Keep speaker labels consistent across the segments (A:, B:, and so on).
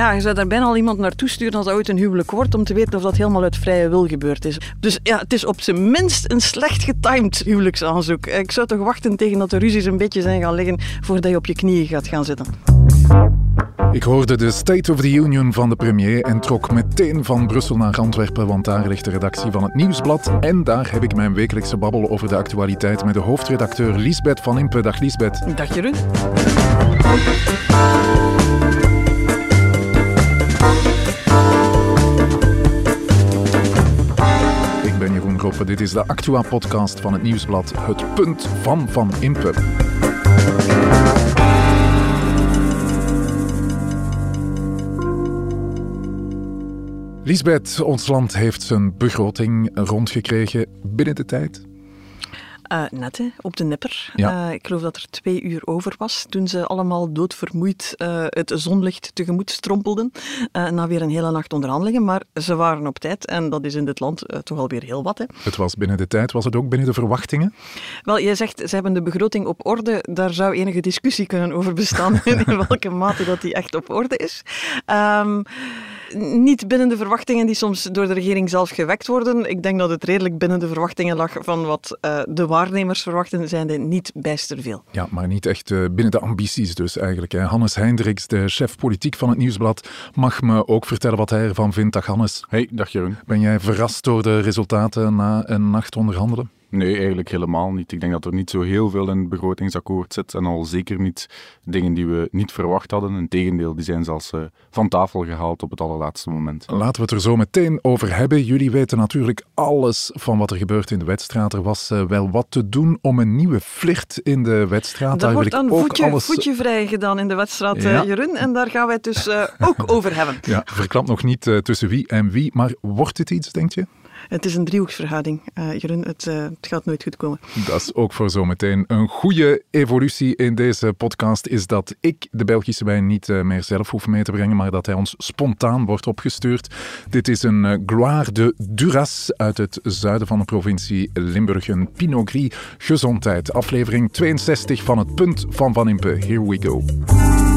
A: ja, je zou daar bijna al iemand naartoe sturen als dat ooit een huwelijk wordt, om te weten of dat helemaal uit vrije wil gebeurd is. Dus ja, het is op zijn minst een slecht getimed huwelijksaanzoek. Ik zou toch wachten tegen dat de ruzies een beetje zijn gaan liggen voordat je op je knieën gaat gaan zitten.
B: Ik hoorde de State of the Union van de premier en trok meteen van Brussel naar Antwerpen, want daar ligt de redactie van het Nieuwsblad. En daar heb ik mijn wekelijkse babbel over de actualiteit met de hoofdredacteur Liesbeth van Impe. Dag Liesbeth.
A: Dag Jeroen.
B: Dit is de Actua-podcast van het Nieuwsblad. Het punt van Van Impe. Lisbeth, ons land heeft zijn begroting rondgekregen binnen de tijd.
A: Uh, net, hè, op de nipper.
B: Ja.
A: Uh, ik geloof dat er twee uur over was toen ze allemaal doodvermoeid uh, het zonlicht tegemoet strompelden. na weer een hele nacht onderhandelingen. Maar ze waren op tijd en dat is in dit land toch alweer heel wat. Hè.
B: Het was binnen de tijd. Was het ook binnen de verwachtingen?
A: Wel, jij zegt ze hebben de begroting op orde. Daar zou enige discussie kunnen over bestaan in welke mate dat die echt op orde is. Um, niet binnen de verwachtingen die soms door de regering zelf gewekt worden. Ik denk dat het redelijk binnen de verwachtingen lag van wat uh, de waarnemers verwachten, zijn er niet bijster veel.
B: Ja, maar niet echt uh, binnen de ambities dus eigenlijk. Hè. Hannes Hendricks, de chef politiek van het Nieuwsblad, mag me ook vertellen wat hij ervan vindt. Dag Hannes.
C: Hey, dag Jeroen.
B: Ben jij verrast door de resultaten na een nacht onderhandelen?
C: Nee, eigenlijk helemaal niet. Ik denk dat er niet zo heel veel in het begrotingsakkoord zit en al zeker niet dingen die we niet verwacht hadden. Integendeel, die zijn zelfs uh, van tafel gehaald op het allerlaatste moment.
B: Laten we het er zo meteen over hebben. Jullie weten natuurlijk alles van wat er gebeurt in de wedstrijd. Er was uh, wel wat te doen om een nieuwe flirt in de wedstrijd. Daar
A: wordt
B: wil ik
A: een
B: ook
A: voetje,
B: alles...
A: voetje vrij gedaan in de wedstrijd,
B: Ja.
A: uh, Jeroen. En daar gaan wij het dus ook over hebben.
B: Ja, verklap nog niet uh, tussen wie en wie, maar wordt het iets, denk je?
A: Het is een driehoeksverhouding, uh, Jeroen. Het, uh, het, gaat nooit goed komen.
B: Dat is ook voor zometeen. Een goede evolutie in deze podcast is dat ik de Belgische wijn niet uh, meer zelf hoef mee te brengen, maar dat hij ons spontaan wordt opgestuurd. Dit is een Gloire de Duras uit het zuiden van de provincie Limburg. Een Pinot Gris gezondheid. Aflevering 62 van het punt van Van Impe. Here we go.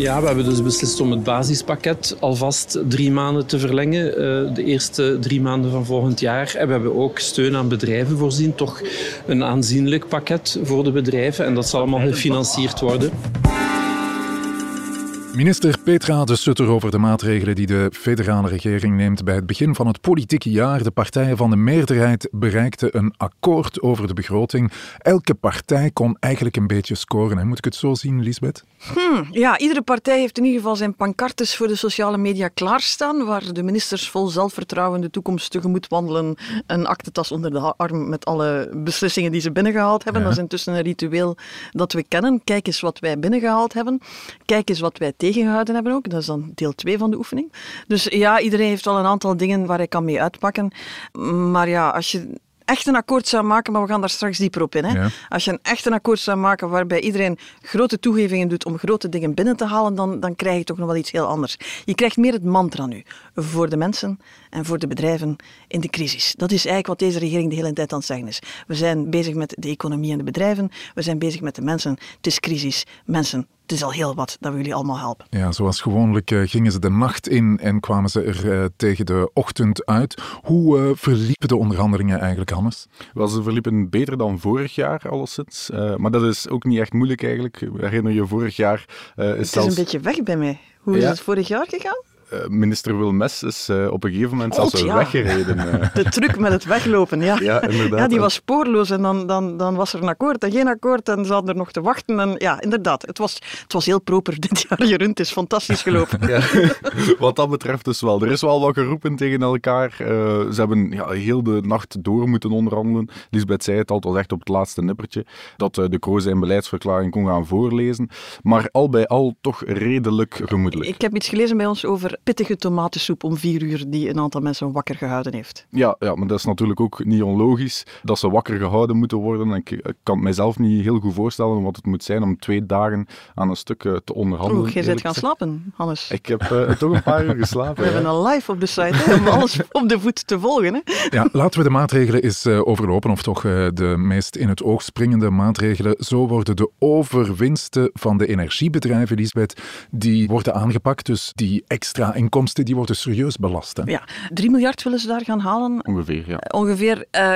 D: Ja, we hebben dus beslist om het basispakket alvast drie maanden te verlengen. Uh, de eerste drie maanden van volgend jaar. En we hebben ook steun aan bedrijven voorzien. Toch een aanzienlijk pakket voor de bedrijven. En dat zal allemaal gefinancierd worden.
B: Minister Petra de Sutter over de maatregelen die de federale regering neemt bij het begin van het politieke jaar. De partijen van de meerderheid bereikten een akkoord over de begroting. Elke partij kon eigenlijk een beetje scoren. Moet ik het zo zien, Lisbeth?
A: Hmm, ja, iedere partij heeft in ieder geval zijn pancartes voor de sociale media klaarstaan, waar de ministers vol zelfvertrouwen de toekomst tegemoet wandelen. Een aktentas onder de arm met alle beslissingen die ze binnengehaald hebben.
B: Ja.
A: Dat is intussen een ritueel dat we kennen. Kijk eens wat wij binnengehaald hebben. Kijk eens wat wij tegengehouden hebben ook. Dat is dan deel 2 van de oefening. Dus ja, iedereen heeft wel een aantal dingen waar hij kan mee uitpakken. Maar ja, als je echt een akkoord zou maken, maar we gaan daar straks dieper op in. Hè?
B: Ja.
A: Als je een echt een akkoord zou maken waarbij iedereen grote toegevingen doet om grote dingen binnen te halen, dan, dan krijg je toch nog wel iets heel anders. Je krijgt meer het mantra nu voor de mensen en voor de bedrijven in de crisis. Dat is eigenlijk wat deze regering de hele tijd aan het zeggen is. We zijn bezig met de economie en de bedrijven, we zijn bezig met de mensen. Het is crisis, mensen. Het is al heel wat dat we jullie allemaal helpen.
B: Ja, zoals gewoonlijk uh, gingen ze de nacht in en kwamen ze er uh, tegen de ochtend uit. Hoe uh, verliepen de onderhandelingen eigenlijk, Hannes?
C: Wel, ze verliepen beter dan vorig jaar, alleszins. maar dat is ook niet echt moeilijk eigenlijk. Herinner je, vorig jaar is
A: Het is
C: zelfs...
A: een beetje weg bij mij. Hoe is
C: Ja.
A: het vorig jaar gegaan?
C: Uh, minister Wilmes is uh, op een gegeven moment
A: God,
C: zelfs
A: ja.
C: weggereden. Uh.
A: De truc met het weglopen, ja.
C: Ja, inderdaad.
A: Ja, die was spoorloos en dan, dan, dan was er een akkoord en geen akkoord en ze hadden er nog te wachten. En ja, inderdaad, het was, het was heel proper dit jaar, Jeroen. Het is fantastisch gelopen.
C: Ja, wat dat betreft dus wel. Er is wel wat geroepen tegen elkaar. Uh, ze hebben ja, heel de nacht door moeten onderhandelen. Lisbeth zei het al, het was echt op het laatste nippertje, dat de Croo zijn beleidsverklaring kon gaan voorlezen. Maar al bij al toch redelijk gemoedelijk.
A: Ik heb iets gelezen bij ons over pittige tomatensoep om vier uur die een aantal mensen wakker gehouden heeft.
C: Ja, ja, maar dat is natuurlijk ook niet onlogisch dat ze wakker gehouden moeten worden. Ik, ik kan het mijzelf niet heel goed voorstellen wat het moet zijn om twee dagen aan een stuk eh, te onderhandelen.
A: Oeh, jij bent gaan slapen, Hannes.
C: Ik heb uh, toch een paar uur geslapen.
A: We hebben een live op de site hè, om alles op de voet te volgen. Hè.
B: Ja, laten we de maatregelen eens uh, overlopen, of toch de meest in het oog springende maatregelen. Zo worden de overwinsten van de energiebedrijven, Lisbeth, die worden aangepakt. Dus die extra inkomsten die worden serieus belast. Hè?
A: Ja, 3 miljard willen ze daar gaan halen.
C: Ongeveer, ja.
A: Ongeveer. Uh,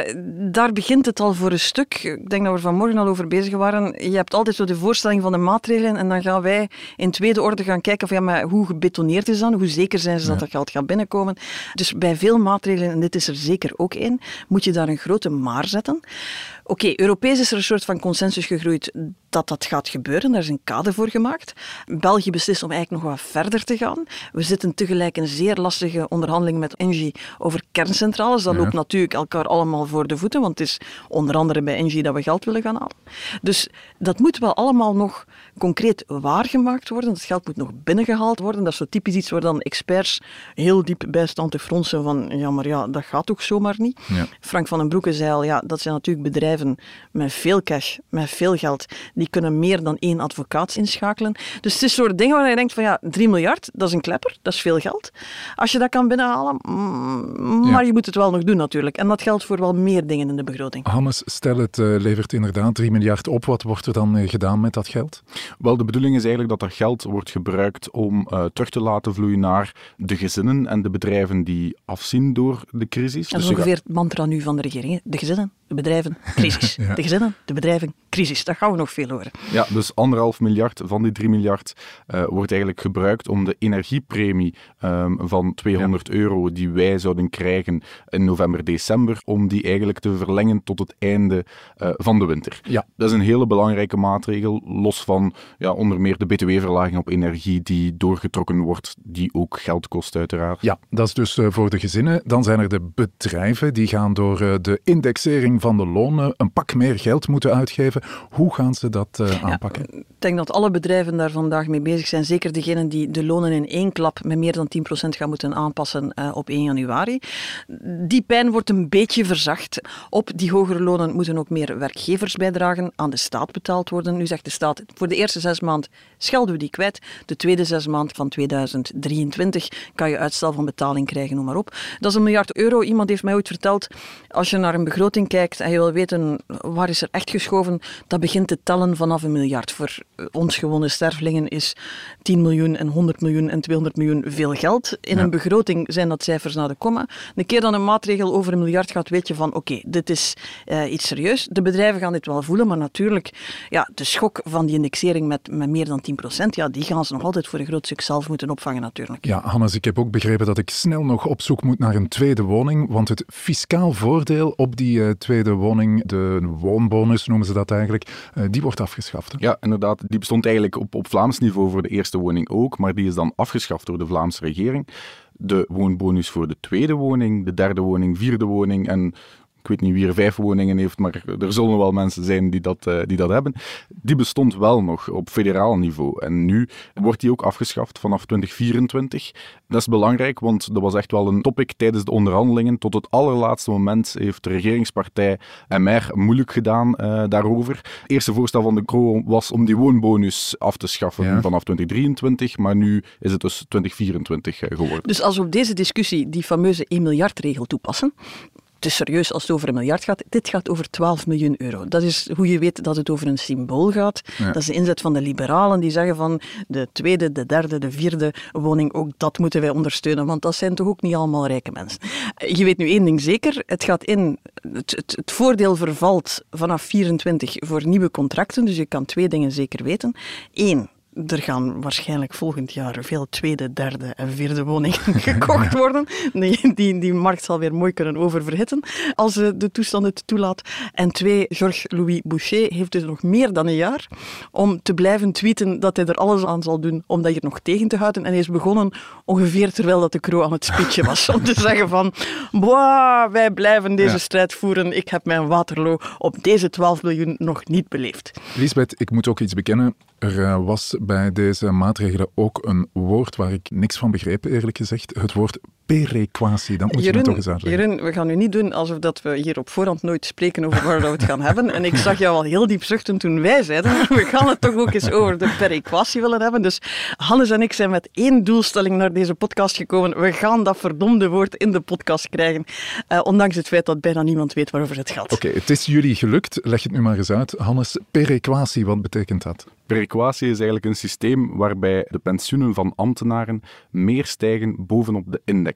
A: daar begint het al voor een stuk. Ik denk dat we er vanmorgen al over bezig waren. Je hebt altijd zo de voorstelling van de maatregelen en dan gaan wij in tweede orde gaan kijken van ja, maar hoe gebetoneerd is dat? Hoe zeker zijn ze dat dat geld gaat binnenkomen? Dus bij veel maatregelen, en dit is er zeker ook één, moet je daar een grote maar zetten. Oké, okay, Europees is er een soort van consensus gegroeid dat dat gaat gebeuren. Daar is een kader voor gemaakt. België beslist om eigenlijk nog wat verder te gaan. We zitten tegelijk in een zeer lastige onderhandeling met Engie over kerncentrales. Dat loopt natuurlijk elkaar allemaal voor de voeten, want het is onder andere bij Engie dat we geld willen gaan halen. Dus dat moet wel allemaal nog concreet waargemaakt worden. Het geld moet nog binnengehaald worden. Dat is zo typisch iets waar dan experts heel diep bij staan te fronsen van ja, maar ja, dat gaat toch zomaar niet. Ja. Frank van den Broeke zei al, ja, dat zijn natuurlijk bedrijven met veel cash, met veel geld, die kunnen meer dan één advocaat inschakelen. Dus het is soort dingen waar je denkt van ja, 3 miljard, dat is een klepper, dat is veel geld. Als je dat kan binnenhalen, mm, maar je moet het wel nog doen natuurlijk. En dat geldt voor wel meer dingen in de begroting.
B: Hannes, stel het uh, levert inderdaad 3 miljard op. Wat wordt er dan uh, gedaan met dat geld?
C: Wel, de bedoeling is eigenlijk dat dat geld wordt gebruikt om uh, terug te laten vloeien naar de gezinnen en de bedrijven die afzien door de crisis.
A: Dat is dus ongeveer het mantra nu van de regering. De gezinnen, de bedrijven, crisis. ja. De gezinnen, de bedrijven, crisis. Daar gaan we nog veel horen.
C: Ja, dus anderhalf miljard van die 3 miljard uh, wordt eigenlijk gebruikt om de energiepremie um, van 200 ja. euro die wij zouden krijgen in november, december, om die eigenlijk te verlengen tot het einde uh, van de winter.
B: Ja.
C: Dat is een hele belangrijke maatregel, los van ja, onder meer de btw-verlaging op energie die doorgetrokken wordt, die ook geld kost uiteraard.
B: Ja, dat is dus uh, voor de gezinnen. Dan zijn er de bedrijven, die gaan door de indexering van de lonen een pak meer geld moeten uitgeven. Hoe gaan ze dat uh, aanpakken?
A: Ja, ik denk dat alle bedrijven daar vandaag mee bezig zijn. Zeker degenen die de lonen in één klap met meer dan 10% gaan moeten aanpassen uh, op 1 januari. Die pijn wordt een beetje verzacht. Op die hogere lonen moeten ook meer werkgevers bijdragen, aan de staat betaald worden. Nu zegt de staat, voor de eerste zes maanden schelden we die kwijt. De tweede zes maanden van 2023 kan je uitstel van betaling krijgen, noem maar op. Dat is een miljard euro. Iemand heeft mij ooit verteld, als je naar een begroting kijkt en je wil weten waar is er echt geschoven, dat begint te tellen vanaf een miljard. Voor ons gewone stervelingen is 10 miljoen en 100 miljoen en 200 miljoen veel geld. In ja. een begroting zijn dat cijfers naar de komma. De keer dan een maatregel over een miljard gaat, weet je van oké, okay, dit is uh, iets serieus. De bedrijven gaan dit wel voelen, maar natuurlijk, ja, de schok van die indexering met, met meer dan 10 procent, ja, die gaan ze nog altijd voor een groot stuk zelf moeten opvangen natuurlijk.
B: Ja, Hannes, ik heb ook begrepen dat ik snel nog op zoek moet naar een tweede woning, want het fiscaal voordeel op die uh, tweede woning, de woonbonus noemen ze dat eigenlijk, uh, die wordt afgeschaft.
C: Ja, inderdaad. Die bestond eigenlijk op, op Vlaams niveau voor de eerste woning ook, maar die is dan afgeschaft door de Vlaamse regering. De woonbonus voor de tweede woning, de derde woning, vierde woning en ik weet niet wie er vijf woningen heeft, maar er zullen wel mensen zijn die dat, uh, die dat hebben. Die bestond wel nog op federaal niveau. En nu wordt die ook afgeschaft vanaf 2024. Dat is belangrijk, want dat was echt wel een topic tijdens de onderhandelingen. Tot het allerlaatste moment heeft de regeringspartij MR moeilijk gedaan uh, daarover. Het eerste voorstel van de Kro was om die woonbonus af te schaffen ja. vanaf 2023, maar nu is het dus 2024 geworden.
A: Dus als we op deze discussie die fameuze 1 miljard regel toepassen, het is serieus als het over een miljard gaat. Dit gaat over 12 miljoen euro. Dat is hoe je weet dat het over een symbool gaat. Ja. Dat is de inzet van de liberalen die zeggen van de tweede, de derde, de vierde woning, ook dat moeten wij ondersteunen, want dat zijn toch ook niet allemaal rijke mensen. Je weet nu één ding zeker, het gaat in, het, het, het voordeel vervalt vanaf 24 voor nieuwe contracten, dus je kan twee dingen zeker weten. Eén, er gaan waarschijnlijk volgend jaar veel tweede, derde en vierde woningen gekocht worden. Die, die, die markt zal weer mooi kunnen oververhitten als de toestand het toelaat. En twee, Georges-Louis Boucher heeft dus nog meer dan een jaar om te blijven tweeten dat hij er alles aan zal doen om dat hier nog tegen te houden. En hij is begonnen ongeveer terwijl dat de Kro aan het speechen was. Om te zeggen van, boah, wij blijven deze ja. strijd voeren. Ik heb mijn Waterloo op deze 12 miljoen nog niet beleefd.
B: Lisbeth, ik moet ook iets bekennen. Er was bij deze maatregelen ook een woord waar ik niks van begreep, eerlijk gezegd. Het woord perequatie. Dat moet Jeroen, je toch eens uitleggen.
A: Jeroen, we gaan nu niet doen alsof dat we hier op voorhand nooit spreken over waar we het gaan hebben. En ik zag jou al heel diep zuchten toen wij zeiden, we gaan het toch ook eens over de perequatie willen hebben. Dus Hannes en ik zijn met één doelstelling naar deze podcast gekomen. We gaan dat verdomde woord in de podcast krijgen. Uh, ondanks het feit dat bijna niemand weet waarover het gaat.
B: Oké, het is jullie gelukt. Leg het nu maar eens uit. Hannes, perequatie, wat betekent dat?
C: Perequatie is eigenlijk een systeem waarbij de pensioenen van ambtenaren meer stijgen bovenop de index.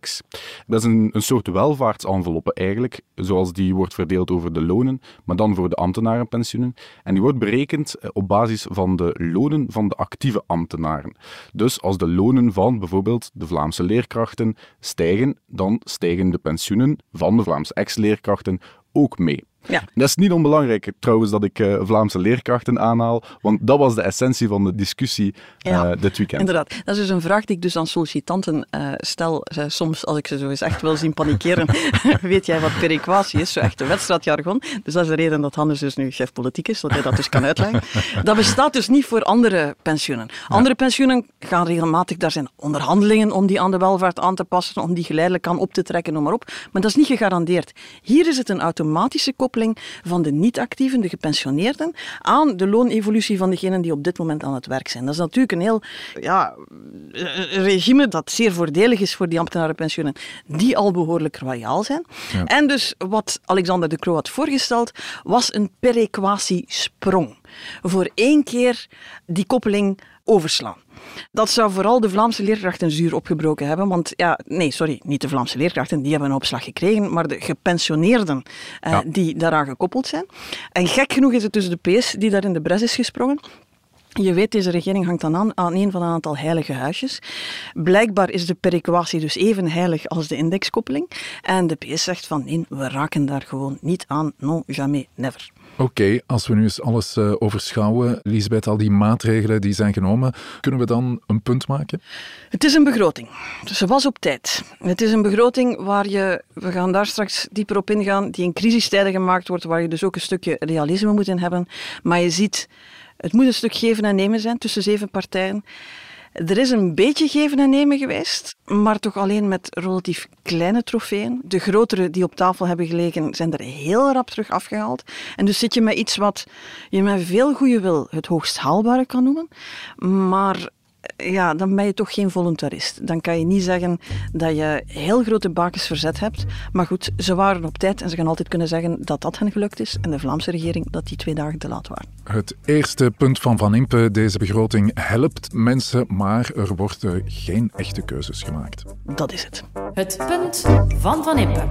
C: Dat is een, soort welvaartsenveloppe eigenlijk, zoals die wordt verdeeld over de lonen, maar dan voor de ambtenarenpensioenen. En die wordt berekend eh, op basis van de lonen van de actieve ambtenaren. Dus als de lonen van bijvoorbeeld de Vlaamse leerkrachten stijgen, dan stijgen de pensioenen van de Vlaamse ex-leerkrachten ook mee.
A: Ja.
C: Dat is niet onbelangrijk trouwens dat ik uh, Vlaamse leerkrachten aanhaal, want dat was de essentie van de discussie uh, dit weekend.
A: Inderdaad. Dat is dus een vraag die ik dus aan sollicitanten uh, stel. soms, als ik ze zo eens echt wil zien panikeren, weet jij wat perequatie is? Zo echt een wedstrijdjargon. Dus dat is de reden dat Hannes dus nu chef politiek is, dat hij dat dus kan uitleggen. Dat bestaat dus niet voor andere pensioenen. Andere pensioenen gaan regelmatig, daar zijn onderhandelingen om die aan de welvaart aan te passen, om die geleidelijk aan op te trekken, noem maar op. Maar dat is niet gegarandeerd. Hier is het een automatische koppeling van de niet-actieven, de gepensioneerden, aan de loonevolutie van degenen die op dit moment aan het werk zijn. Dat is natuurlijk een heel ja, regime dat zeer voordelig is voor die ambtenarenpensioenen, die al behoorlijk royaal zijn. En dus wat Alexander de Croo had voorgesteld, was een perequatiesprong. Voor één keer die koppeling overslaan. Dat zou vooral de Vlaamse leerkrachten zuur opgebroken hebben. Want ja, nee, sorry, niet de Vlaamse leerkrachten, die hebben een opslag gekregen, maar de gepensioneerden eh, die daaraan gekoppeld zijn. En gek genoeg is het dus de PS die daar in de bres is gesprongen. Je weet, deze regering hangt dan aan, aan een van een aantal heilige huisjes. Blijkbaar is de perequatie dus even heilig als de indexkoppeling. En de PS zegt van nee, we raken daar gewoon niet aan. Non, jamais, never.
B: Oké, als we nu eens alles uh, overschouwen, Lisbeth, al die maatregelen die zijn genomen, kunnen we dan een punt maken?
A: Het is een begroting. Dus ze was op tijd. Het is een begroting waar je, we gaan daar straks dieper op ingaan, die in crisistijden gemaakt wordt, waar je dus ook een stukje realisme moet in hebben. Maar je ziet, het moet een stuk geven en nemen zijn tussen zeven partijen. Er is een beetje geven en nemen geweest, maar toch alleen met relatief kleine trofeeën. De grotere die op tafel hebben gelegen, zijn er heel rap terug afgehaald. En dus zit je met iets wat je met veel goede wil het hoogst haalbare kan noemen, maar ja, dan ben je toch geen voluntarist. Dan kan je niet zeggen dat je heel grote bakens verzet hebt. Maar goed, ze waren op tijd en ze gaan altijd kunnen zeggen dat dat hen gelukt is. En de Vlaamse regering dat die twee dagen te laat waren.
B: Het eerste punt van Van Impe, deze begroting helpt mensen, maar er worden geen echte keuzes gemaakt.
A: Dat is het.
E: Het punt van Van Impe.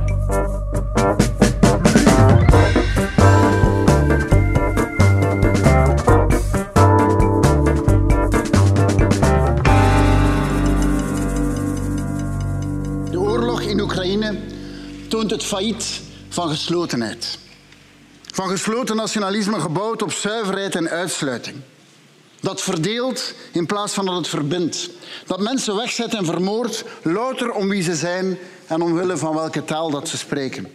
F: Toont het failliet van geslotenheid. Van gesloten nationalisme gebouwd op zuiverheid en uitsluiting. Dat verdeelt in plaats van dat het verbindt. Dat mensen wegzet en vermoordt, louter om wie ze zijn en omwille van welke taal dat ze spreken.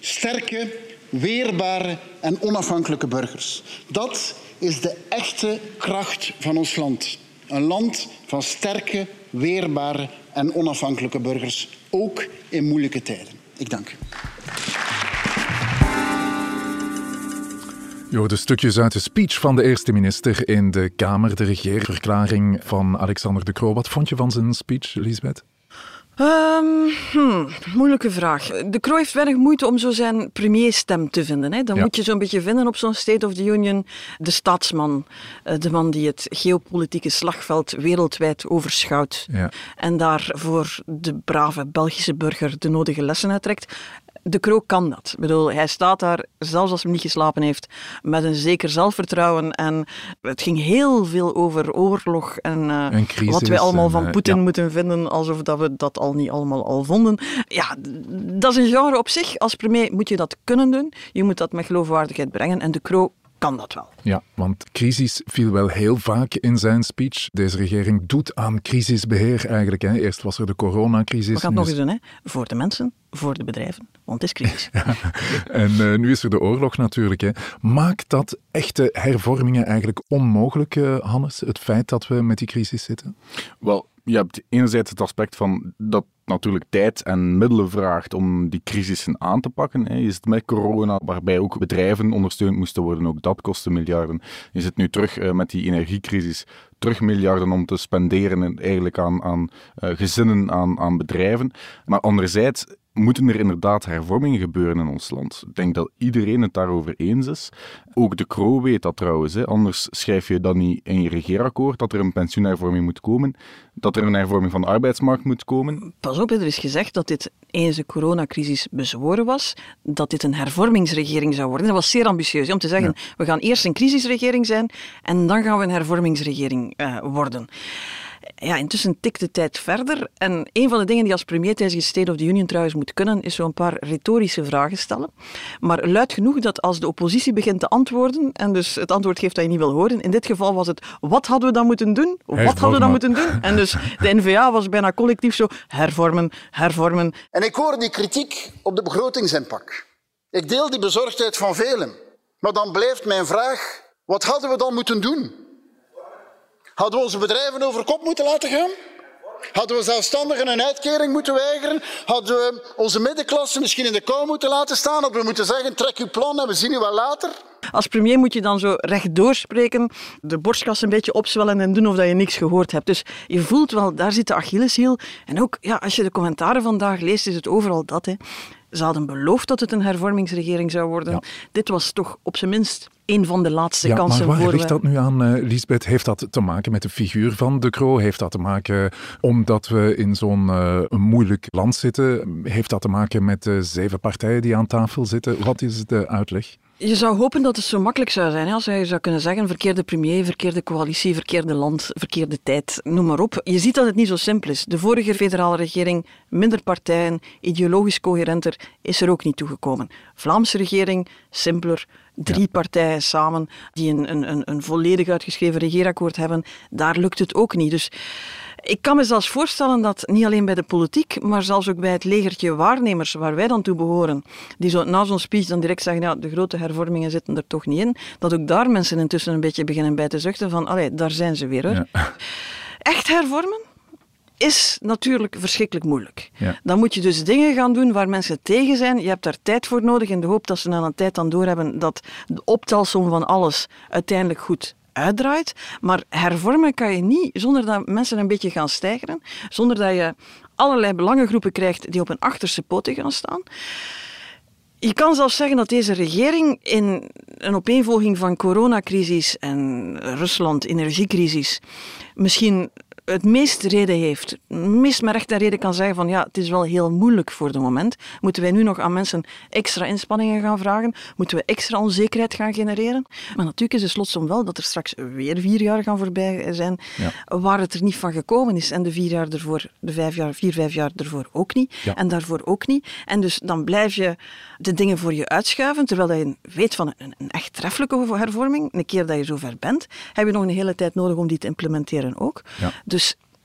F: Sterke, weerbare en onafhankelijke burgers. Dat is de echte kracht van ons land. Een land van sterke, weerbare en onafhankelijke burgers, ook in moeilijke tijden. Ik dank u.
B: Je stukjes uit de speech van de eerste minister in de Kamer, de regeerverklaring van Alexander de Croo. Wat vond je van zijn speech, Lisbeth?
A: Um, hmm, moeilijke vraag. De Croo heeft weinig moeite om zo zijn premierstem te vinden. Hè. Dan moet je zo'n beetje vinden op zo'n State of the Union de staatsman, eh, de man die het geopolitieke slagveld wereldwijd overschouwt
B: ja.
A: en daar voor de brave Belgische burger de nodige lessen uittrekt de Krook kan dat. Ik bedoel, hij staat daar, zelfs als hij niet geslapen heeft, met een zeker zelfvertrouwen. En het ging heel veel over oorlog en, uh, wat wij allemaal van eh, Poetin moeten vinden, alsof dat we dat al niet allemaal al vonden. Ja, dat is een genre op zich. Als premier moet je dat kunnen doen. Je moet dat met geloofwaardigheid brengen. En de Krook kan dat wel.
B: Ja, want crisis viel wel heel vaak in zijn speech. Deze regering doet aan crisisbeheer eigenlijk. Hè. Eerst was er de coronacrisis.
A: We gaan het nog eens doen, hè? voor de mensen, voor de bedrijven, want het is crisis.
B: En uh, nu is er de oorlog natuurlijk. Hè. Maakt dat echte hervormingen eigenlijk onmogelijk, uh, Hannes, het feit dat we met die crisis zitten?
C: Wel, je hebt enerzijds het aspect van dat natuurlijk tijd en middelen vraagt om die crisissen aan te pakken. Je zit met corona, waarbij ook bedrijven ondersteund moesten worden, ook dat kostte miljarden. Je zit nu terug uh, met die energiecrisis, terug miljarden om te spenderen eigenlijk aan, aan uh, gezinnen, aan, aan bedrijven. Maar anderzijds moeten er inderdaad hervormingen gebeuren in ons land. Ik denk dat iedereen het daarover eens is. Ook de Kro weet dat trouwens. Hè. Anders schrijf je dan niet in je regeerakkoord dat er een pensioenhervorming moet komen, dat er een hervorming van de arbeidsmarkt moet komen.
A: Pas op, er is gezegd dat dit eens de coronacrisis bezworen was, dat dit een hervormingsregering zou worden. Dat was zeer ambitieus, om te zeggen, ja. we gaan eerst een crisisregering zijn en dan gaan we een hervormingsregering uh, worden ja, intussen tikt de tijd verder. En een van de dingen die als premier tijdens de State of the Union trouwens moet kunnen, is zo'n paar retorische vragen stellen. Maar luid genoeg dat als de oppositie begint te antwoorden, en dus het antwoord geeft dat je niet wil horen, in dit geval was het, wat hadden we dan moeten doen? Of wat hadden we dan moeten doen? En dus de N-VA was bijna collectief zo, hervormen, hervormen.
F: En ik hoor die kritiek op de begrotingsinpak. Ik deel die bezorgdheid van velen. Maar dan blijft mijn vraag, wat hadden we dan moeten doen? Hadden we onze bedrijven over kop moeten laten gaan? Hadden we zelfstandigen een uitkering moeten weigeren? Hadden we onze middenklasse misschien in de kou moeten laten staan? Hadden we moeten zeggen, trek uw plan en we zien u wel later?
A: Als premier moet je dan zo rechtdoor spreken, de borstkas een beetje opzwellen en doen of dat je niks gehoord hebt. Dus je voelt wel, daar zit de Achilleshiel. En ook, ja, als je de commentaren vandaag leest, is het overal dat. Hè. Ze hadden beloofd dat het een hervormingsregering zou worden. Ja. Dit was toch op zijn minst een van de laatste
B: ja,
A: kansen
B: maar waar
A: voor...
B: ligt dat nu aan, uh, Lisbeth? Heeft dat te maken met de figuur van De Croo? Heeft dat te maken omdat we in zo'n uh, moeilijk land zitten? Heeft dat te maken met de zeven partijen die aan tafel zitten? Wat is de uitleg?
A: Je zou hopen dat het zo makkelijk zou zijn. Hè? Als je zou kunnen zeggen, verkeerde premier, verkeerde coalitie, verkeerde land, verkeerde tijd, noem maar op. Je ziet dat het niet zo simpel is. De vorige federale regering, minder partijen, ideologisch coherenter, is er ook niet toegekomen. Vlaamse regering, simpeler, drie ja. partijen samen die een, een, een volledig uitgeschreven regeerakkoord hebben, daar lukt het ook niet. Dus ik kan me zelfs voorstellen dat niet alleen bij de politiek, maar zelfs ook bij het legertje waarnemers waar wij dan toe behoren, die zo na zo'n speech dan direct zeggen, ja, de grote hervormingen zitten er toch niet in, dat ook daar mensen intussen een beetje beginnen bij te zuchten van, allee, daar zijn ze weer. Hoor. Ja. Echt hervormen? Is natuurlijk verschrikkelijk moeilijk. Ja. Dan moet je dus dingen gaan doen waar mensen tegen zijn. Je hebt daar tijd voor nodig in de hoop dat ze na een tijd dan doorhebben dat de optelsom van alles uiteindelijk goed uitdraait. Maar hervormen kan je niet zonder dat mensen een beetje gaan stijgen, zonder dat je allerlei belangengroepen krijgt die op hun achterste poten gaan staan. Je kan zelfs zeggen dat deze regering in een opeenvolging van coronacrisis en Rusland-energiecrisis misschien het meest reden heeft, meest met recht en reden kan zeggen van ja, het is wel heel moeilijk voor de moment. Moeten wij nu nog aan mensen extra inspanningen gaan vragen? Moeten we extra onzekerheid gaan genereren? Maar natuurlijk is de slotsom wel dat er straks weer vier jaar gaan voorbij zijn ja. waar het er niet van gekomen is. En de vier jaar ervoor, de vijf jaar, vier, vijf jaar ervoor ook niet. Ja. En daarvoor ook niet. En dus dan blijf je de dingen voor je uitschuiven, terwijl je weet van een, een echt treffelijke hervorming, een keer dat je zover bent, heb je nog een hele tijd nodig om die te implementeren ook. Ja. Dus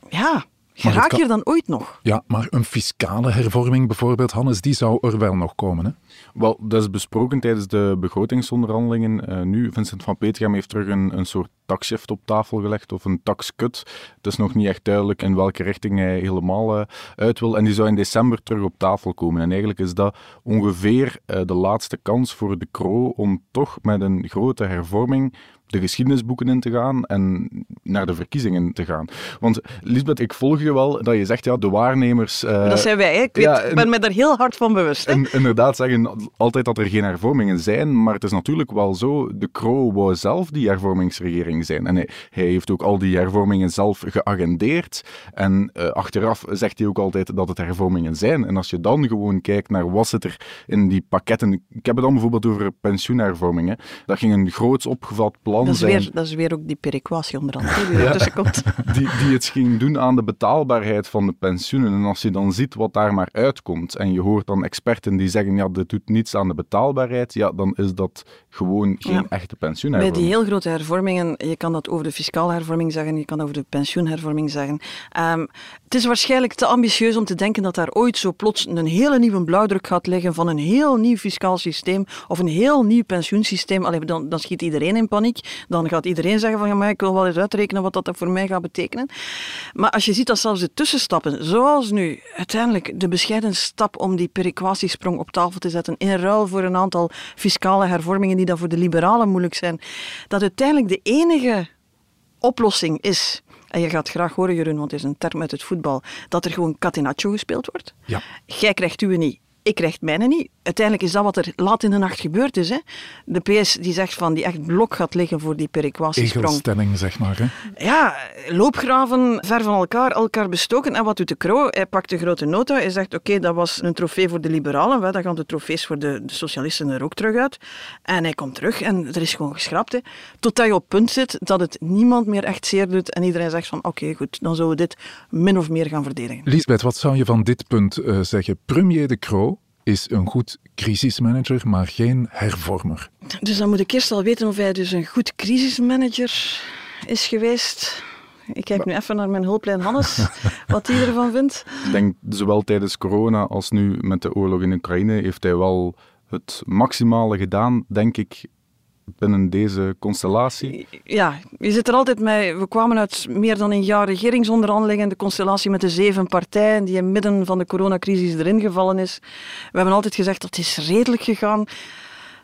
A: ja, geraak je er dan ooit nog?
B: Ja, maar een fiscale hervorming bijvoorbeeld, Hannes, die zou er wel nog komen, hè?
C: Wel, dat is besproken tijdens de begrotingsonderhandelingen. Uh, nu, Vincent van Petegem heeft terug een, een soort taxshift op tafel gelegd, of een taxcut. Het is nog niet echt duidelijk in welke richting hij helemaal uh, uit wil. En die zou in december terug op tafel komen. En eigenlijk is dat ongeveer uh, de laatste kans voor de Kro om toch met een grote hervorming de geschiedenisboeken in te gaan en naar de verkiezingen te gaan. Want Lisbeth, ik volg je wel dat je zegt, ja, de waarnemers...
A: Uh, dat zijn wij, hè? ik weet, ja, en, ben me daar heel hard van bewust. Hè?
C: En inderdaad zeggen altijd dat er geen hervormingen zijn, maar het is natuurlijk wel zo, de Kro wou zelf die hervormingsregering zijn. En hij, hij heeft ook al die hervormingen zelf geagendeerd. En uh, achteraf zegt hij ook altijd dat het hervormingen zijn. En als je dan gewoon kijkt naar wat zit er in die pakketten... Ik heb het dan bijvoorbeeld over pensioenhervormingen. Dat ging een groots opgevat plan
A: dat is,
C: zijn.
A: weer, dat is weer ook die perequatie onder andere die ja, ertussen komt.
C: Die, die het ging doen aan de betaalbaarheid van de pensioenen. En als je dan ziet wat daar maar uitkomt, en je hoort dan experten die zeggen, ja, dit doet niets aan de betaalbaarheid, ja, dan is dat gewoon geen
A: Ja.
C: echte
A: Bij
C: pensioenhervorming.
A: die heel grote hervormingen, je kan dat over de fiscale hervorming zeggen, je kan over de pensioenhervorming zeggen. Ehm, het is waarschijnlijk te ambitieus om te denken dat daar ooit zo plots een hele nieuwe blauwdruk gaat liggen van een heel nieuw fiscaal systeem of een heel nieuw pensioensysteem. Allee, dan, dan schiet iedereen in paniek. Dan gaat iedereen zeggen van ja, maar ik wil wel eens uitrekenen wat dat voor mij gaat betekenen. Maar als je ziet dat zelfs de tussenstappen, zoals nu uiteindelijk de bescheiden stap om die perequatiesprong op tafel te zetten in ruil voor een aantal fiscale hervormingen die dan voor de liberalen moeilijk zijn, dat uiteindelijk de enige oplossing is, en je gaat graag horen Jeroen, want het is een term uit het voetbal, dat er gewoon catenaccio gespeeld wordt.
B: Ja.
A: Jij krijgt uwe niet, ik krijg mijne niet. Uiteindelijk is dat wat er laat in de nacht gebeurd is. Hè. De PS die zegt van die echt blok gaat liggen voor die perequatiesprong.
B: Egelstelling, zeg maar. Hè?
A: Ja, loopgraven ver van elkaar, elkaar bestoken. En wat doet de Kroo? Hij pakt de grote nota. Hij zegt, oké, dat was een trofee voor de liberalen. Dan gaan de trofees voor de, de socialisten er ook terug uit. En hij komt terug en er is gewoon geschrapt. Hè. Totdat je op punt zit dat het niemand meer echt zeer doet. En iedereen zegt van, oké, goed, dan zullen we dit min of meer gaan verdedigen.
B: Lisbeth, wat zou je van dit punt eh, zeggen? Premier De Croo is een goed crisismanager, maar geen hervormer.
A: Dus dan moet ik eerst al weten of hij dus een goed crisismanager is geweest. Ik kijk nu even naar mijn hulplijn Hannes, wat hij ervan vindt.
C: Ik denk, zowel tijdens corona als nu met de oorlog in Oekraïne, heeft hij wel het maximale gedaan, denk ik, binnen deze constellatie.
A: Ja, je zit er altijd mee. We kwamen uit meer dan een jaar regeringsonderhandelingen. De constellatie met de zeven partijen die in midden van de coronacrisis erin gevallen is. We hebben altijd gezegd dat het is redelijk gegaan.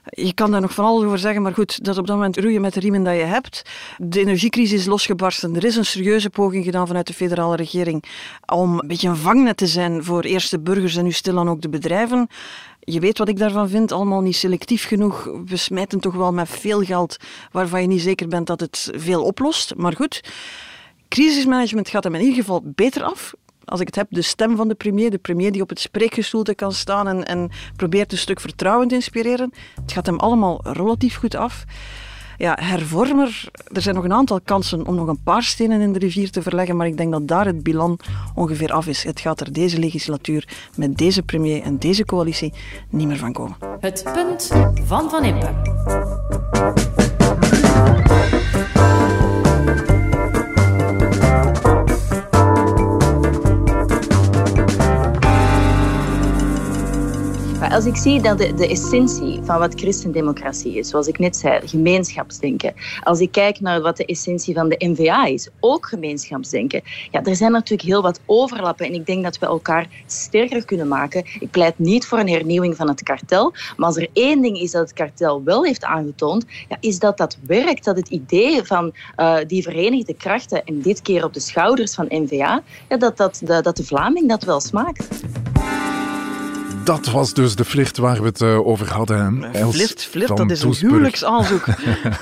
A: Je kan daar nog van alles over zeggen, maar goed, dat op dat moment roeien met de riemen dat je hebt. De energiecrisis is losgebarsten. Er is een serieuze poging gedaan vanuit de federale regering om een beetje een vangnet te zijn voor eerst de burgers en nu stilaan ook de bedrijven. Je weet wat ik daarvan vind, allemaal niet selectief genoeg. We smijten toch wel met veel geld waarvan je niet zeker bent dat het veel oplost. Maar goed, crisismanagement gaat hem in ieder geval beter af. Als ik het heb, de stem van de premier, de premier die op het spreekgestoelte kan staan en, en probeert een stuk vertrouwen te inspireren. Het gaat hem allemaal relatief goed af. Ja, hervormer, er zijn nog een aantal kansen om nog een paar stenen in de rivier te verleggen, maar ik denk dat daar het bilan ongeveer af is. Het gaat er deze legislatuur met deze premier en deze coalitie niet meer van komen.
E: Het punt van Van Impe.
G: Als ik zie dat de, de essentie van wat christendemocratie is, zoals ik net zei, gemeenschapsdenken. Als ik kijk naar wat de essentie van de NVA is, ook gemeenschapsdenken. Ja, er zijn natuurlijk heel wat overlappen en ik denk dat we elkaar sterker kunnen maken. Ik pleit niet voor een hernieuwing van het kartel, maar als er één ding is dat het kartel wel heeft aangetoond, ja, is dat dat werkt, dat het idee van eh, die verenigde krachten en dit keer op de schouders van NVA, ja, dat, dat, de, dat de Vlaming dat wel smaakt.
B: Dat was dus de flirt waar we het eh, over hadden. Els
A: Flirt, flirt, dat is een
B: Doesburg.
A: huwelijksaanzoek.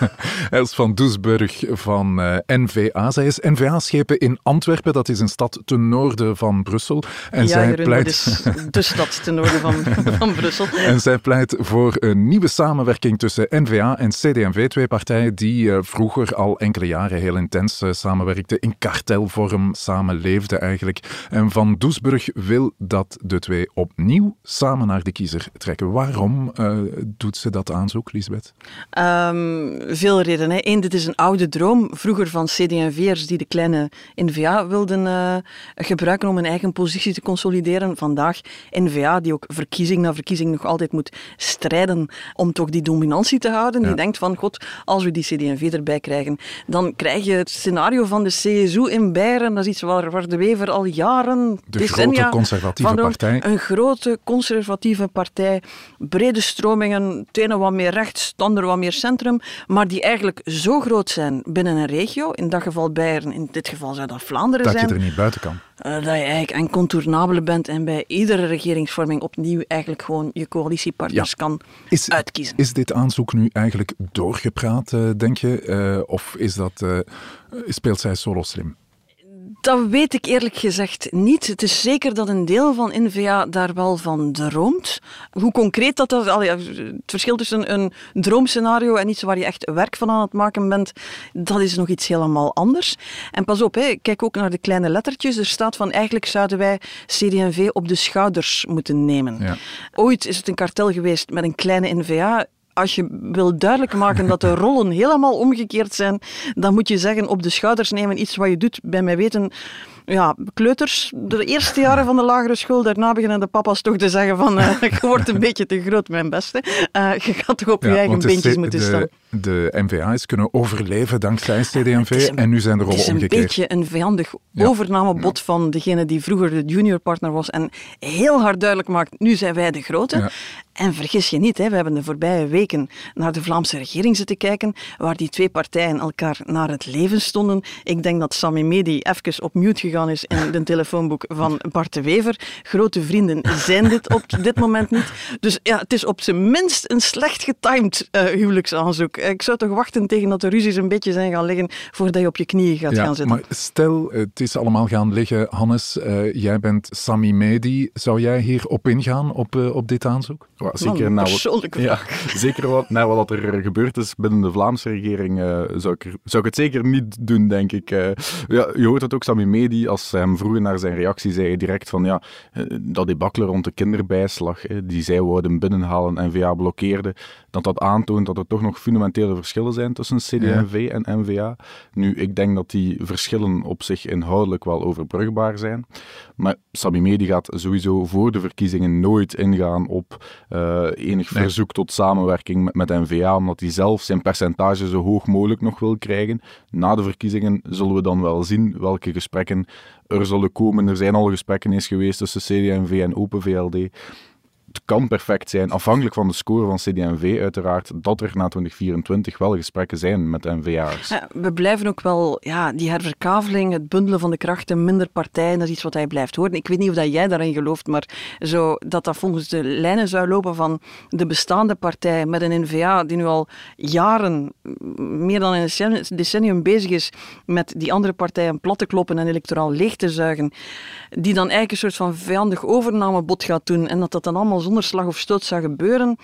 B: Els van Doesburg van eh, NVA. Zij is NVA-schepen in Antwerpen. Dat is een stad ten noorden van Brussel. En
A: ja,
B: zij
A: Jeroen,
B: pleit...
A: is de stad ten noorden van, van Brussel.
B: En zij pleit voor een nieuwe samenwerking tussen NVA en CD&V, twee partijen die eh, vroeger al enkele jaren heel intens samenwerkten, in kartelvorm samenleefden eigenlijk. En Van Doesburg wil dat de twee opnieuw samen naar de kiezer trekken. Waarom eh, doet ze dat aanzoek, Lisbeth?
A: Ehm, veel redenen. Eén, dit is een oude droom. Vroeger van CD&V'ers die de kleine NVA wilden eh, gebruiken om een eigen positie te consolideren. Vandaag NVA die ook verkiezing na verkiezing nog altijd moet strijden om toch die dominantie te houden.
B: Ja.
A: Die denkt van, god, als we die CD&V erbij krijgen, dan krijg je het scenario van de CSU in Beieren. Dat is iets waar, waar de Wever al jaren,
B: De
A: decennia
B: grote conservatieve partij.
A: Een grote conservatieve partij, brede stromingen, het ene wat meer rechts, het andere wat meer centrum, maar die eigenlijk zo groot zijn binnen een regio, in dat geval Beieren, in dit geval zou dat Vlaanderen
B: Dat
A: zijn,
B: je er niet buiten kan.
A: eh, dat je eigenlijk incontournabele bent en bij iedere regeringsvorming opnieuw eigenlijk gewoon je coalitiepartners
B: Ja.
A: kan
B: Is,
A: uitkiezen.
B: is dit aanzoek nu eigenlijk doorgepraat, eh, denk je? Eh, of is dat, speelt zij solo slim?
A: Dat weet ik eerlijk gezegd niet. Het is zeker dat een deel van NVA daar wel van droomt. Hoe concreet dat is, het verschil tussen een droomscenario en iets waar je echt werk van aan het maken bent, dat is nog iets helemaal anders. En pas op, hè, kijk ook naar de kleine lettertjes. Er staat van eigenlijk zouden wij CD&V op de schouders moeten nemen.
B: Ja.
A: Ooit is het een kartel geweest met een kleine NVA. Als je wil duidelijk maken dat de rollen helemaal omgekeerd zijn, dan moet je zeggen op de schouders nemen iets wat je doet. Bij mij weten ja, kleuters, de eerste jaren van de lagere school, daarna beginnen de papa's toch te zeggen van uh, je wordt een beetje te groot, mijn beste. Uh, je gaat toch op je eigen beentjes moeten staan.
B: De is kunnen overleven dankzij CD&V en nu zijn de rollen omgekeerd.
A: Het is een beetje een vijandig overnamebod van degene die vroeger de juniorpartner was en heel hard duidelijk maakt, nu zijn wij de grote. En vergis je niet, hè, we hebben de voorbije weken naar de Vlaamse regering zitten kijken, waar die twee partijen elkaar naar het leven stonden. Ik denk dat Sami Medi even op mute gegaan is in het telefoonboek van Bart de Wever. Grote vrienden zijn dit op dit moment niet. Dus ja, het is op zijn minst een slecht getimed uh, huwelijksaanzoek. Ik zou toch wachten tegen dat de ruzies een beetje zijn gaan liggen voordat je op je knieën gaat gaan zitten.
B: Maar stel, het is allemaal gaan liggen. Hannes, uh, jij bent Sami Medi. Zou jij hier op ingaan, op, uh, op dit aanzoek?
C: Zeker,
A: naar wat,
C: ja, zeker wat, naar wat er gebeurd is binnen de Vlaamse regering uh, zou, ik, zou ik het zeker niet doen, denk ik. Uh, ja, je hoort het ook, Sami Medi, als hem vroegen naar zijn reactie, zei hij direct van ja, dat debakkelen rond de kinderbijslag, die zij wouden binnenhalen en VA blokkeerde, dat dat aantoont dat er toch nog fundamentele verschillen zijn tussen CD&V ja. en NVA. Nu, ik denk dat die verschillen op zich inhoudelijk wel overbrugbaar zijn. Maar Sami Medi gaat sowieso voor de verkiezingen nooit ingaan op uh, enig verzoek tot samenwerking met, met NVA, omdat hij zelf zijn percentage zo hoog mogelijk nog wil krijgen. Na de verkiezingen zullen we dan wel zien welke gesprekken er zullen komen. Er zijn al gesprekken eens geweest tussen CD&V en Open VLD het kan perfect zijn, afhankelijk van de score van CD&V uiteraard, dat er na 2024 wel gesprekken zijn met NVA's.
A: We blijven ook wel, ja, die herverkaveling, het bundelen van de krachten, minder partijen, dat is iets wat hij blijft horen. Ik weet niet of dat jij daarin gelooft, maar zo, dat dat volgens de lijnen zou lopen van de bestaande partij met een NVA die nu al jaren, meer dan een decennium bezig is met die andere partijen plat te kloppen en electoraal leeg te zuigen, die dan eigenlijk een soort van vijandig overnamebod gaat doen en dat dat dan allemaal zonder slag of stoot zou gebeuren.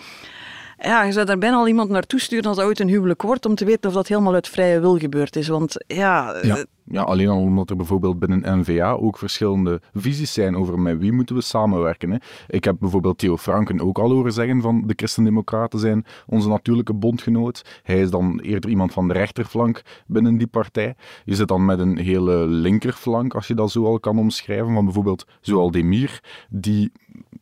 A: Ja, je zou daar bijna al iemand naartoe sturen als dat ooit een huwelijk wordt, om te weten of dat helemaal uit vrije wil gebeurd is. Want ja,
C: ja. Ja, alleen al omdat er bijvoorbeeld binnen NVA ook verschillende visies zijn over met wie moeten we samenwerken. Hè. Ik heb bijvoorbeeld Theo Franken ook al horen zeggen van de Christen-Democraten zijn onze natuurlijke bondgenoot. Hij is dan eerder iemand van de rechterflank binnen die partij. Je zit dan met een hele linkerflank, als je dat zo al kan omschrijven, van bijvoorbeeld Zoal Demir, die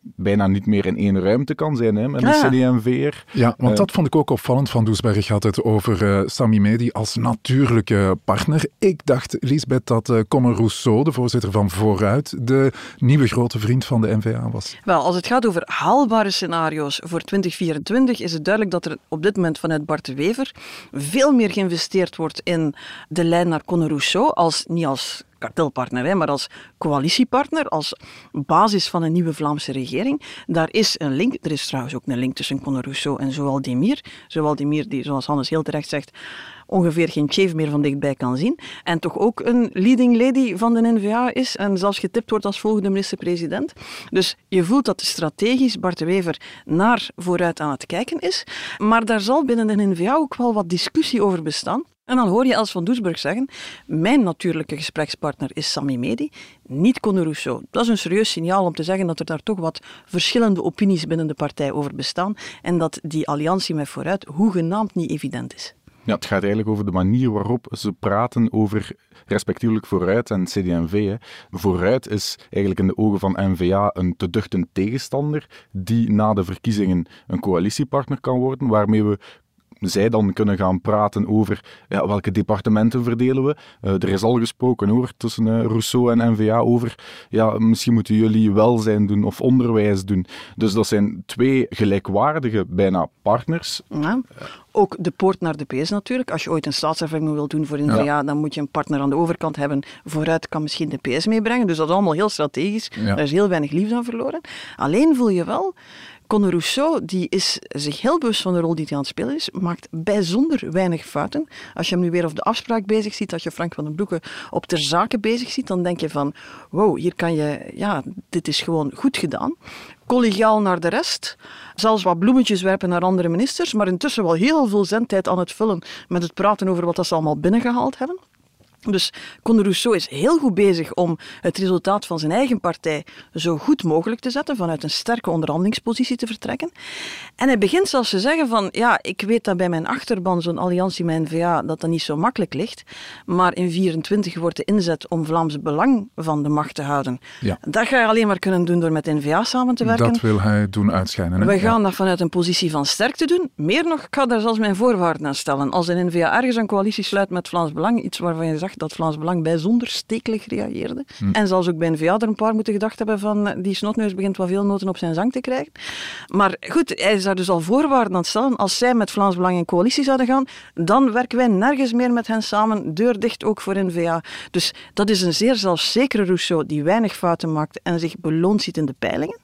C: bijna niet meer in één ruimte kan zijn hè, met de ja. CD&V'er.
B: Ja, want uh, dat vond ik ook opvallend van Doesberg. had het over uh, Sami Medi als natuurlijke partner. Ik dacht, Lisbeth, dat uh, Conor Rousseau, de voorzitter van Vooruit, de nieuwe grote vriend van de NVA was.
A: Wel, als het gaat over haalbare scenario's voor 2024, is het duidelijk dat er op dit moment vanuit Bart de Wever veel meer geïnvesteerd wordt in de lijn naar Conor Rousseau, als, niet als kartelpartner, hè, maar als coalitiepartner, als basis van een nieuwe Vlaamse regering. Daar is een link. Er is trouwens ook een link tussen Conor Rousseau en Zoal Demir. Zoal Demir, die, zoals Hannes heel terecht zegt, ongeveer geen chef meer van dichtbij kan zien. En toch ook een leading lady van de NVA is en zelfs getipt wordt als volgende minister-president. Dus je voelt dat strategisch Bart de Wever naar vooruit aan het kijken is. Maar daar zal binnen de NVA ook wel wat discussie over bestaan. En dan hoor je Els van Doesburg zeggen: Mijn natuurlijke gesprekspartner is Sami Medi, niet Conor Rousseau. Dat is een serieus signaal om te zeggen dat er daar toch wat verschillende opinies binnen de partij over bestaan en dat die alliantie met vooruit hoegenaamd niet evident is.
C: Ja, het gaat eigenlijk over de manier waarop ze praten over respectievelijk Vooruit en CD&V. Hè. Vooruit is eigenlijk in de ogen van NVA een te duchte tegenstander die na de verkiezingen een coalitiepartner kan worden, waarmee we zij dan kunnen gaan praten over ja, welke departementen verdelen we. Uh, er is al gesproken hoor, tussen uh, Rousseau en NVA over ja, misschien moeten jullie welzijn doen of onderwijs doen. Dus dat zijn twee gelijkwaardige bijna partners.
A: Ja. Ook de poort naar de PS natuurlijk. Als je ooit een staatservaring wil doen voor NVA, ja. dan moet je een partner aan de overkant hebben. Vooruit kan misschien de PS meebrengen. Dus dat is allemaal heel strategisch. Ja. Er is heel weinig liefde aan verloren. Alleen voel je wel Conor Rousseau die is zich heel bewust van de rol die hij aan het spelen is, maakt bijzonder weinig fouten. Als je hem nu weer op de afspraak bezig ziet, als je Frank van den Broeke op ter zake bezig ziet, dan denk je van, wow, hier kan je, ja, dit is gewoon goed gedaan. Collegiaal naar de rest, zelfs wat bloemetjes werpen naar andere ministers, maar intussen wel heel veel zendtijd aan het vullen met het praten over wat ze allemaal binnengehaald hebben. Dus Conde Rousseau is heel goed bezig om het resultaat van zijn eigen partij zo goed mogelijk te zetten, vanuit een sterke onderhandelingspositie te vertrekken. En hij begint zelfs te zeggen van, ja, ik weet dat bij mijn achterban zo'n alliantie met N-VA, dat dat niet zo makkelijk ligt, maar in 24 wordt de inzet om Vlaams Belang van de macht te houden.
B: Ja.
A: Dat ga je alleen maar kunnen doen door met N-VA samen te werken.
B: Dat wil hij doen uitschijnen. Hè?
A: We gaan
B: Ja.
A: dat vanuit een positie van sterkte doen. Meer nog, ik ga daar zelfs mijn voorwaarden aan stellen. Als een N-VA ergens een coalitie sluit met Vlaams Belang, iets waarvan je zag dat Vlaams Belang bijzonder stekelig reageerde,
B: Hm.
A: en zelfs ook bij N-VA er een paar moeten gedacht hebben van eh, die snotneus begint wat veel noten op zijn zang te krijgen. Maar goed, hij is daar dus al voorwaarden aan het stellen. Als zij met Vlaams Belang in coalitie zouden gaan, dan werken wij nergens meer met hen samen. Deur dicht ook voor N-VA. Dus dat is een zeer zelfzekere Rousseau die weinig fouten maakt en zich beloond ziet in de peilingen.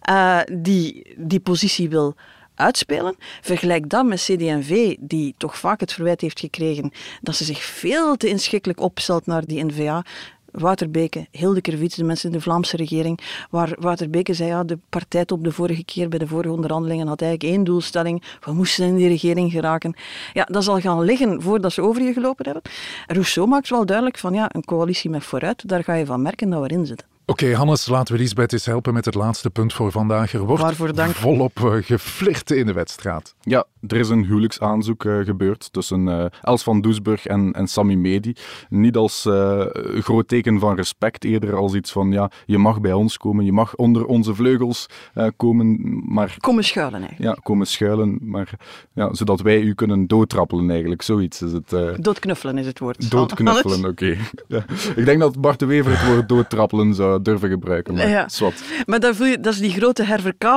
A: Eh, die die positie wil uitspelen. Vergelijk dat met CD&V, die toch vaak het verwijt heeft gekregen dat ze zich veel te inschikkelijk opstelt naar die N-VA. Wouter Beke, Hilde Kervits, de mensen in de Vlaamse regering, waar Wouter zei, ja, de partijtop de vorige keer bij de vorige onderhandelingen had eigenlijk één doelstelling, we moesten in die regering geraken. Ja, dat zal gaan liggen voordat ze over je gelopen hebben. Rousseau maakt wel duidelijk van, ja, een coalitie met vooruit, daar ga je van merken dat we erin zitten.
B: Oké, Hannes, laten we Lisbeth eens helpen met het laatste punt voor vandaag. Er wordt
A: Waarvoor dank.
B: volop geflirt in de wedstrijd.
C: Ja, er is een huwelijksaanzoek eh, gebeurd tussen eh, Els van Doesburg en, en Sami Medi. Niet als eh, groot teken van respect, eerder als iets van ja, je mag bij ons komen, je mag onder onze vleugels eh, komen, maar
A: Komen schuilen eigenlijk.
C: ja, komen schuilen, maar ja, zodat wij u kunnen doodtrappelen eigenlijk. Zoiets is het. eh,
A: Doodknuffelen is het woord.
C: doodknuffelen, oké. Ja. Ik denk dat Bart de Wever het woord doodtrappelen zou durven gebruiken, maar
A: Ja.
C: zwart.
A: Maar dat, voel je, dat is die grote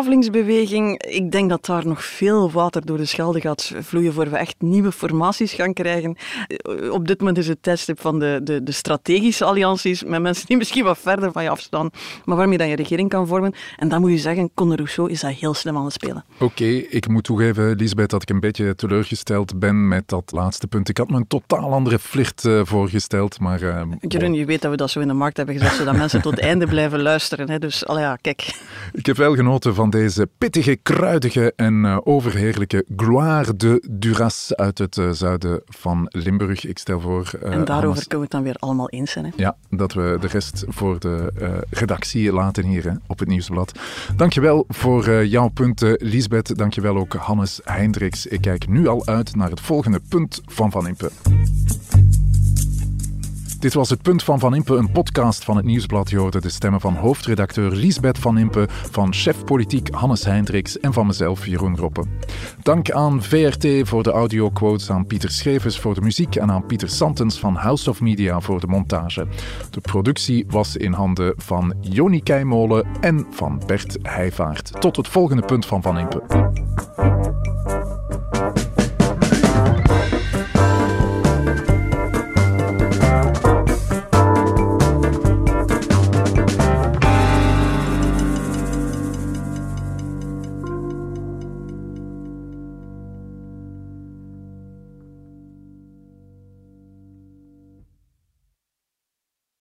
A: herverkavelingsbeweging. Ik denk dat daar nog veel water door de Schelde gaat vloeien voor we echt nieuwe formaties gaan krijgen. Op dit moment is het tijdstip van de, de, de strategische allianties met mensen die misschien wat verder van je afstaan, maar waarmee dan je regering kan vormen. En dan moet je zeggen, Conor Rousseau is dat heel slim aan het spelen.
B: Oké, ik moet toegeven, Lisbeth, dat ik een beetje teleurgesteld ben met dat laatste punt. Ik had me een totaal andere flirt eh, voorgesteld, maar... eh,
A: Jeroen, je weet dat we dat zo in de markt hebben gezet, zodat mensen tot het einde blijven luisteren. Hè. Dus allee, ja, kijk.
B: Ik heb wel genoten van deze pittige, kruidige en eh, overheerlijke Gloire de Duras uit het eh, zuiden van Limburg. Ik stel voor... eh,
A: En daarover kunnen we het dan weer allemaal eens zijn. Hè.
B: Ja, dat we de rest voor de redactie laten hier hè, op het Nieuwsblad. Dankjewel voor jouw punten, Lisbeth. Dankjewel ook Hannes Hendricks. Ik kijk nu al uit naar het volgende punt van Van Impe. Dit was het Punt van Van Impe, een podcast van het Nieuwsblad. Je hoorde de stemmen van hoofdredacteur Liesbeth Van Impe, van chef politiek Hannes Hendricks en van mezelf, Jeroen Roppe. Dank aan VRT voor de audioquotes, aan Pieter Schrevers voor de muziek en aan Pieter Santens van House of Media voor de montage. De productie was in handen van Joni Keimolen en van Bert Heijvaart. Tot het volgende Punt van Van Impe.